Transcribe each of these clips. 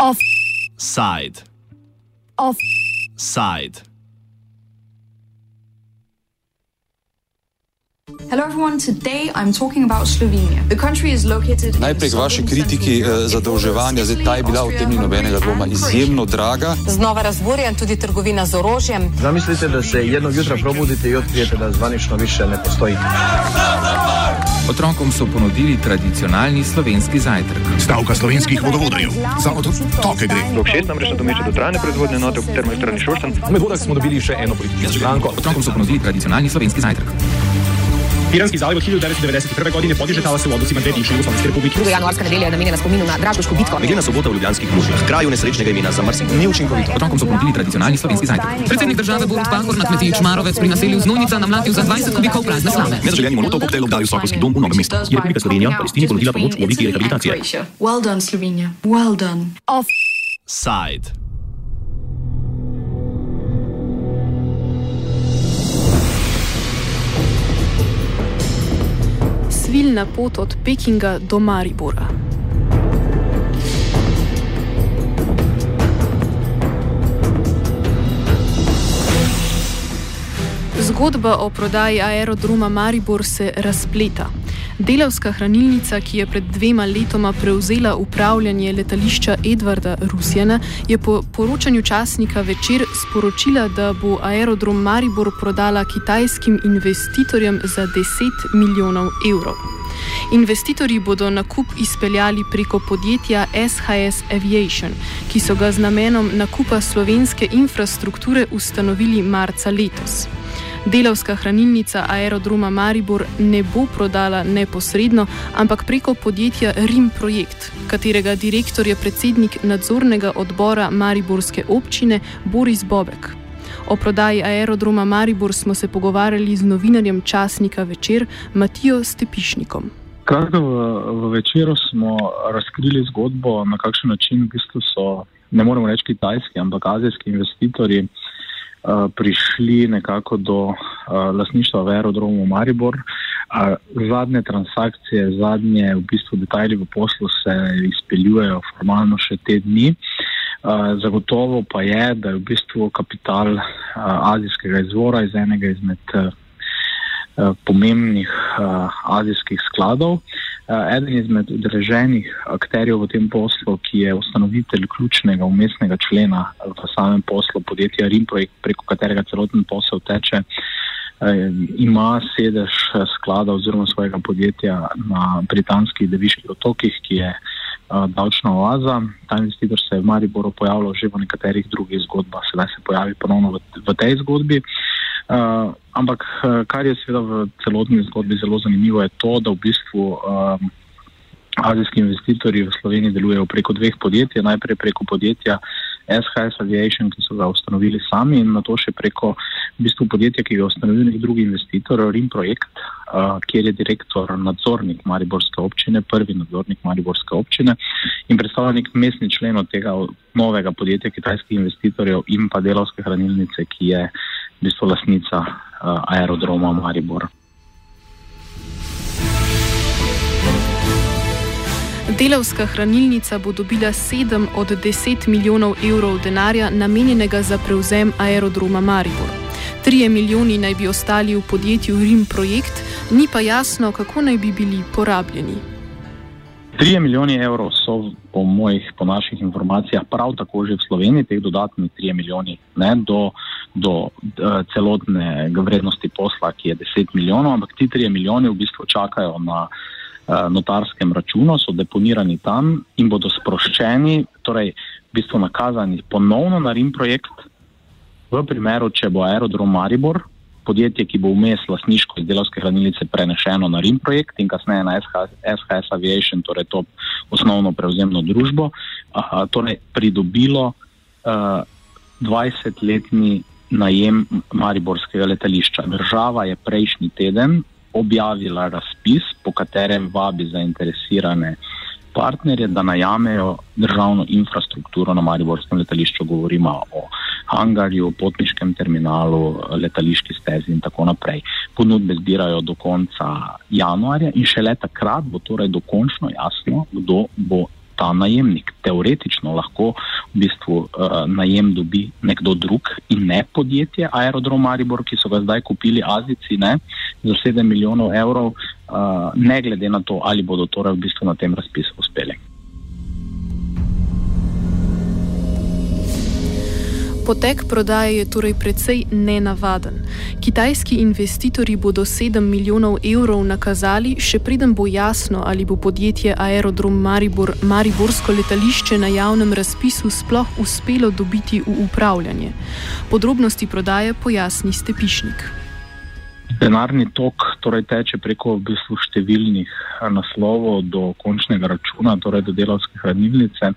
Offside. Offside. Hello everyone, today I'm talking about Slovenia. The country is located Najprej k vaši kritiki eh, zadolževanja. Zdaj, ta je bila v tem ni nobenega dvoma izjemno draga. Znova razburjen tudi trgovina z orožjem. Zamislite, da se jednog jutra probudite i otkrijete da zvanično više ne postoji. Otrokom so ponudili tradicionalni slovenski zajtrk. Stavka slovenskih vodovodarjev. Za otoke gre. Blok 6 namreč nadomešča dotrajane proizvodne enote v termoelektrarni Šoštanj. V vodah smo dobili še eno politično stranko. Otrokom so ponudili tradicionalni slovenski zajtrk. Piranski zaliv od 1991. godine podižetala se v odnosima dve bivše Jugoslavijske republike. Druga januarska nedelja je namenjena spominu na Dražgoško bitko. Nedeljna sobota v Ljubljanskih mužih, kraju nesrečnega imena za mrsik, ni učinkovito. Otrokom so ponudili tradicionalni slovenski zajtrk. Predsednik države Borut Pahor na kmetiji Čmarovec pri naselju Znojnica namlatil za 20 kubikov prazne slame. Nezaželjeni molotov koktejl obdali Sokolski dom v Novem mestu. Je Republika Slovenija Palestini ponudila pomoč v obliki rehabilitacije. Well done, Slovenia. Well done. Offside. Svilna pot od Pekinga do Maribora. Zgodba o prodaji aerodroma Maribor se razpleta. Delavska hranilnica, ki je pred dvema letoma prevzela upravljanje letališča Edvarda Rusjana, je po poročanju časnika večer sporočila, da bo aerodrom Maribor prodala kitajskim investitorjem za 10 milijonov evrov. Investitorji bodo nakup izpeljali preko podjetja SHS Aviation, ki so ga z namenom nakupa slovenske infrastrukture ustanovili marca letos. Delavska hranilnica aerodroma Maribor ne bo prodala neposredno, ampak preko podjetja Rim Projekt, katerega direktor je predsednik nadzornega odbora Mariborske občine Boris Bobek. O prodaji aerodroma Maribor smo se pogovarjali z novinarjem časnika Večer Matijo Stepišnikom. Kratko v, v večeru smo razkrili zgodbo, na kakšen način v bistvu so, ne moremo reči kitajski, ampak azijski investitorji uh, prišli nekako do uh, lasništva v aerodromu Maribor. Uh, zadnje transakcije, zadnje v bistvu detajli v poslu se izpeljujejo formalno še te dni. Uh, zagotovo pa je, da je v bistvu kapital uh, azijskega izvora iz enega izmed uh, pomembnih uh, azijskih skladov. Uh, eden izmed udeleženih akterjev v tem poslu, ki je ustanovitelj ključnega umestnega člena v samem poslu podjetja Rim Projekt, preko katerega celoten posel teče, ima sedež sklada oziroma svojega podjetja na britanskih deviških otokih, ki je uh, davčna oaza. Ta investitor se je v Mariboru pojavljal že v nekaterih drugih zgodbah, sedaj se pojavi ponovno v, v tej zgodbi. Uh, ampak, kar je seveda v celotni zgodbi zelo zanimivo, je to, da v bistvu um, azijski investitorji v Sloveniji delujejo preko dveh podjetij. Najprej preko podjetja SHS Aviation, ki so ga ustanovili sami, in na to še preko v bistvu podjetja, ki ga je ustanovil nek drugi investitor, Rim Projekt, uh, kjer je direktor nadzornik Mariborske občine, prvi nadzornik Mariborske občine in predstavlja nek mestni člen od tega novega podjetja kitajskih investitorjev in pa delovske hranilnice, ki je v bistvu lasnica uh, aerodroma Maribor. Delavska hranilnica bo dobila 7 od 10 milijonov evrov denarja namenjenega za prevzem aerodroma Maribor. 3 milijoni naj bi ostali v podjetju Rim Projekt, ni pa jasno, kako naj bi bili porabljeni. 3 milijoni evrov so po mojih, po naših informacijah, prav tako že v Sloveniji, teh dodatnih 3 milijoni, ne, do, do uh, celotne vrednosti posla, ki je 10 milijonov, ampak ti 3 milijoni v bistvu čakajo na uh, notarskem računu, so deponirani tam in bodo sproščeni, torej v bistvu nakazani ponovno na Rim projekt, v primeru, če bo aerodrom Maribor podjetje, ki bo vmes lasniško iz delovske hranilnice prenešeno na Rim projekt in kasneje na SHS, SHS Aviation, torej to osnovno prevzemno družbo, uh, torej pridobilo uh, 20-letni najem Mariborskega letališča. Država je prejšnji teden objavila razpis, po katerem vabi zainteresirane partnerje, da najamejo državno infrastrukturo na Mariborskem letališču. Govorimo o hangarju, potniškem terminalu, letališki stezi in tako naprej. Ponudbe zbirajo do konca januarja in šele takrat bo torej dokončno jasno, kdo bo ta najemnik. Teoretično lahko v bistvu uh, najem dobi nekdo drug in ne podjetje Aerodrom Maribor, ki so ga zdaj kupili Azici ne, za 7 milijonov evrov, uh, ne glede na to, ali bodo torej v bistvu na tem razpisu uspeli. Potek prodaje je torej precej nenavaden. Kitajski investitorji bodo 7 milijonov evrov nakazali, še preden bo jasno, ali bo podjetje Aerodrom Maribor Mariborsko letališče na javnem razpisu sploh uspelo dobiti v upravljanje. Podrobnosti prodaje pojasni Stepišnik. Denarni tok torej teče preko v bistvu številnih naslovov do končnega računa, torej do delovske hranilnice.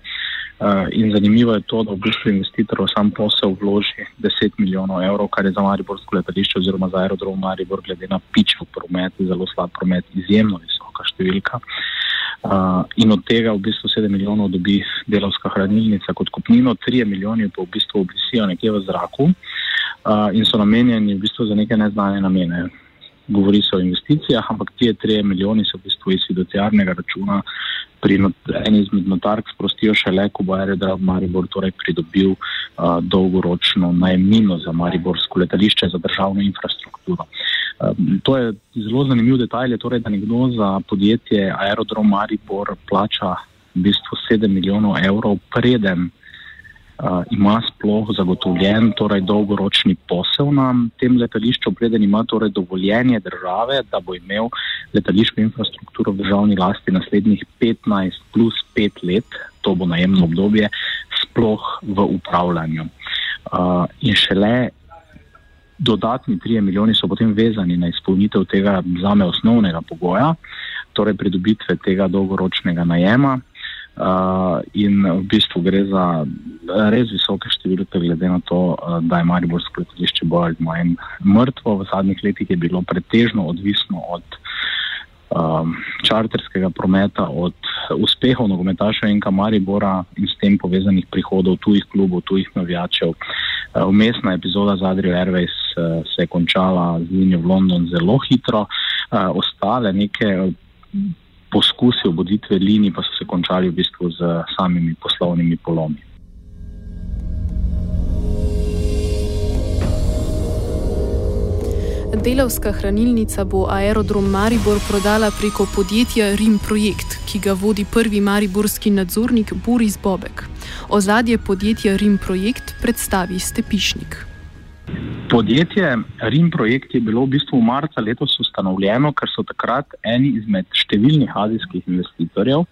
Uh, in zanimivo je to, da v bistvu investitor v sam posel vloži 10 milijonov evrov, kar je za Mariborsko letališče oziroma za aerodrom Maribor, glede na pičo promet, zelo slab promet, izjemno visoka številka. Uh, in od tega v bistvu 7 milijonov dobi delovska hranilnica kot kupnino, 3 milijoni pa v bistvu obvisijo nekje v zraku uh, in so namenjeni v bistvu za neke neznane namene. Govori se o investicijah, ampak ti 3 milijoni so v bistvu iz fiduciarnega računa pri eni izmed notark sprostijo šele, ko bo Aerodrom Maribor torej pridobil uh, dolgoročno najemnino za Mariborsko letališče za državno infrastrukturo. To je zelo zanimiv detajl, torej, da nekdo za podjetje Aerodrom Maribor plača v bistvu 7 milijonov evrov preden uh, ima sploh zagotovljen torej dolgoročni posel na tem letališču, preden ima torej dovoljenje države, da bo imel letališko infrastrukturo v državni lasti naslednjih 15 plus 5 let, to bo najemno obdobje, sploh v upravljanju. Uh, in šele dodatni 3 milijoni so potem vezani na izpolnitev tega zame osnovnega pogoja, torej pridobitve tega dolgoročnega najema. Uh, in v bistvu gre za res visoke številke, glede na to, uh, da je Mariborsko letališče bolj ali manj mrtvo. V zadnjih letih je bilo pretežno odvisno od um, čarterskega prometa, od uspehov nogometašev in Maribora in s tem povezanih prihodov tujih klubov, tujih navijačev. Uh, umestna epizoda z Adrijo Airways uh, se je končala z linijo v London zelo hitro, uh, ostale neke poskusi obuditve linij pa so se končali v bistvu z samimi poslovnimi polomi. Delovska hranilnica bo Aerodrom Maribor prodala preko podjetja Rim Projekt, ki ga vodi prvi mariborski nadzornik Boris Bobek. Ozadje podjetja Rim Projekt predstavi Stepišnik. Podjetje Rim Projekt je bilo v bistvu v marca letos ustanovljeno, ker so takrat eni izmed številnih azijskih investitorjev,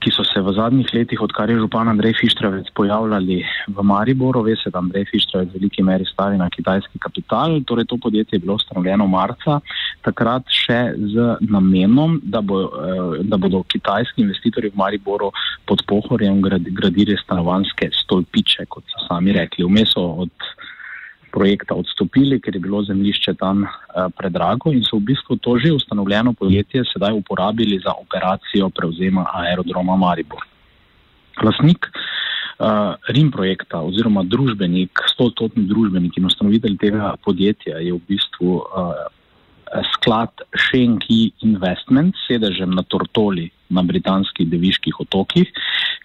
ki so se v zadnjih letih, odkar je župan Andrej Fištravec pojavljali v Mariboru, ve se, da Andrej Fištravec v veliki meri stavi na kitajski kapital. Torej, to podjetje je bilo ustanovljeno marca, takrat še z namenom, da, bo, da bodo kitajski investitorji v Mariboru pod pohorjem gradili stanovanske stolpiče, kot so sami rekli. Vmes so od projekta odstopili, ker je bilo zemljišče tam uh, predrago in so v bistvu to že ustanovljeno podjetje sedaj uporabili za operacijo prevzema aerodroma Maribor. Lasnik uh, Rim projekta oziroma družbenik, stototni družbenik in ustanovitelj tega podjetja je v bistvu uh, sklad Shenki Investment, sedežem na Tortoli na britanskih deviških otokih,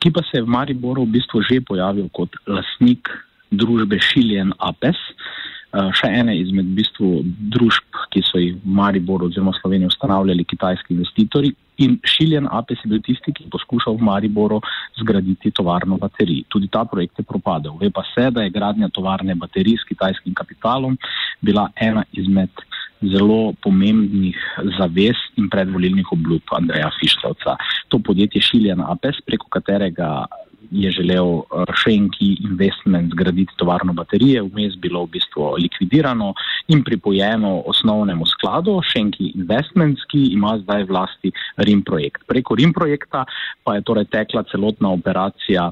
ki pa se je v Mariboru v bistvu že pojavil kot lasnik družbe Šiljen Apes, eh, še ene izmed bistvu družb, ki so jih v Mariboru oziroma Sloveniji ustanavljali kitajski investitorji. In Šiljen Apes je bil tisti, ki je poskušal v Mariboru zgraditi tovarno baterij. Tudi ta projekt je propadel. Ve pa se, da je gradnja tovarne baterij s kitajskim kapitalom bila ena izmed zelo pomembnih zavez in predvolilnih obljub Andreja Fištravca. To podjetje Šiljen Apes, preko katerega je želel Šenki eh, Investment zgraditi tovarno baterije, vmes bilo v bistvu likvidirano in pripojeno osnovnemu skladu Šenki Investment, ki ima zdaj vlasti Rim projekt. Preko Rim projekta pa je torej tekla celotna operacija.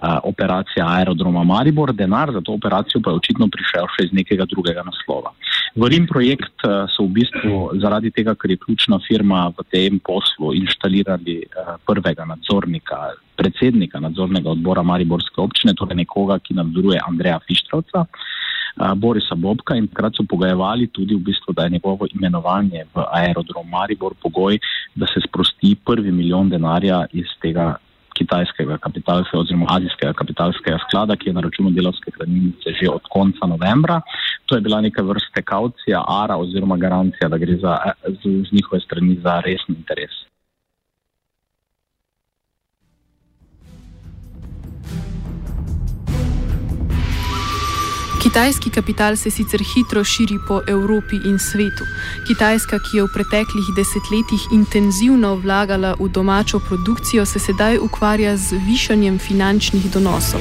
Uh, operacija aerodroma Maribor, denar za to operacijo pa je očitno prišel še iz nekega drugega naslova. V Rim projekt uh, so v bistvu zaradi tega, ker je ključna firma v tem poslu inštalirali uh, prvega nadzornika, predsednika nadzornega odbora Mariborske občine, torej nekoga, ki nadzoruje Andreja Fištrovca. Borisa Bobka in takrat so pogajevali tudi v bistvu, da je njegovo imenovanje v aerodrom Maribor pogoj, da se sprosti prvi milijon denarja iz tega kitajskega kapitalskega oziroma azijskega kapitalskega sklada, ki je na računu delovske hranilnice že od konca novembra. To je bila neka vrste kaucija, ara oziroma garancija, da gre za, z, z njihove strani za resni interes. Kitajski kapital se sicer hitro širi po Evropi in svetu. Kitajska, ki je v preteklih desetletjih intenzivno vlagala v domačo produkcijo, se sedaj ukvarja z višanjem finančnih donosov.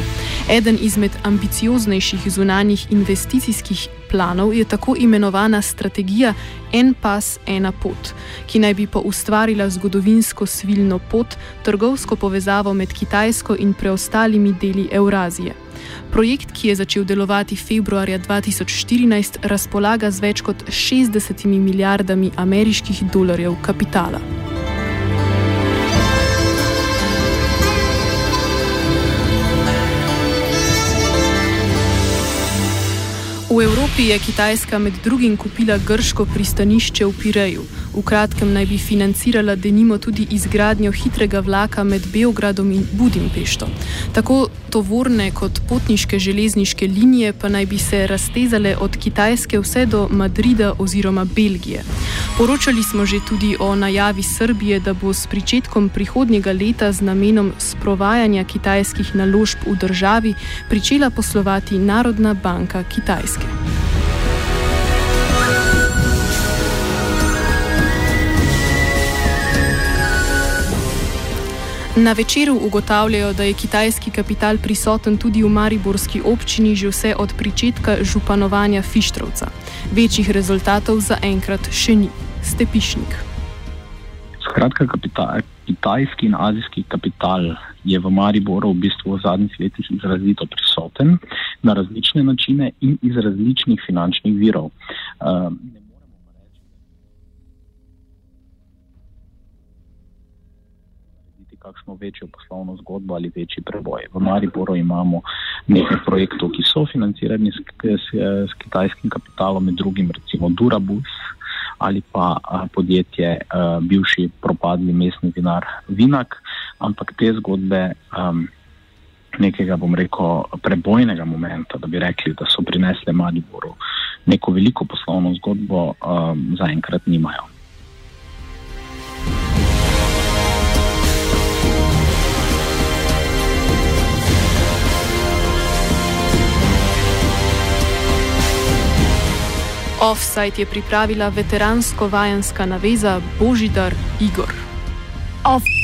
Eden izmed ambicioznejših zunanjih investicijskih planov je tako imenovana strategija En pas, ena pot, ki naj bi poustvarila zgodovinsko svilno pot, trgovsko povezavo med Kitajsko in preostalimi deli Eurazije. Projekt, ki je začel delovati februarja 2014, razpolaga z več kot 60 milijardami ameriških dolarjev kapitala. V Evropi je Kitajska med drugim kupila grško pristanišče v Pireju. V kratkem naj bi financirala denimo tudi izgradnjo hitrega vlaka med Beogradom in Budimpešto. Tako tovorne kot potniške železniške linije pa naj bi se raztezale od Kitajske vse do Madrida oziroma Belgije. Poročali smo že tudi o najavi Srbije, da bo s pričetkom prihodnjega leta z namenom sprovajanja kitajskih naložb v državi pričela poslovati Narodna banka Kitajske. Na večeru ugotavljajo, da je kitajski kapital prisoten tudi v Mariborski občini že vse od pričetka županovanja Fištrovca. Večjih rezultatov zaenkrat še ni. Stepišnik. Skratka, kapital, kitajski in azijski kapital je v Mariboru v bistvu v zadnjih letih izrazito prisoten na različne načine in iz različnih finančnih virov. Uh, kakšno večjo poslovno zgodbo ali večji preboj. V Mariboru imamo nekaj projektov, ki so financirani s, s, s kitajskim kapitalom, med drugim recimo Durabus ali pa podjetje bivši propadli mestni vinar Vinak, ampak te zgodbe um, nekega, bom rekel, prebojnega momenta, da bi rekli, da so prinesle Mariboru neko veliko poslovno zgodbo, um, zaenkrat nimajo. Offside je pripravila veteransko vajenska naveza Božidar Igor. Offside.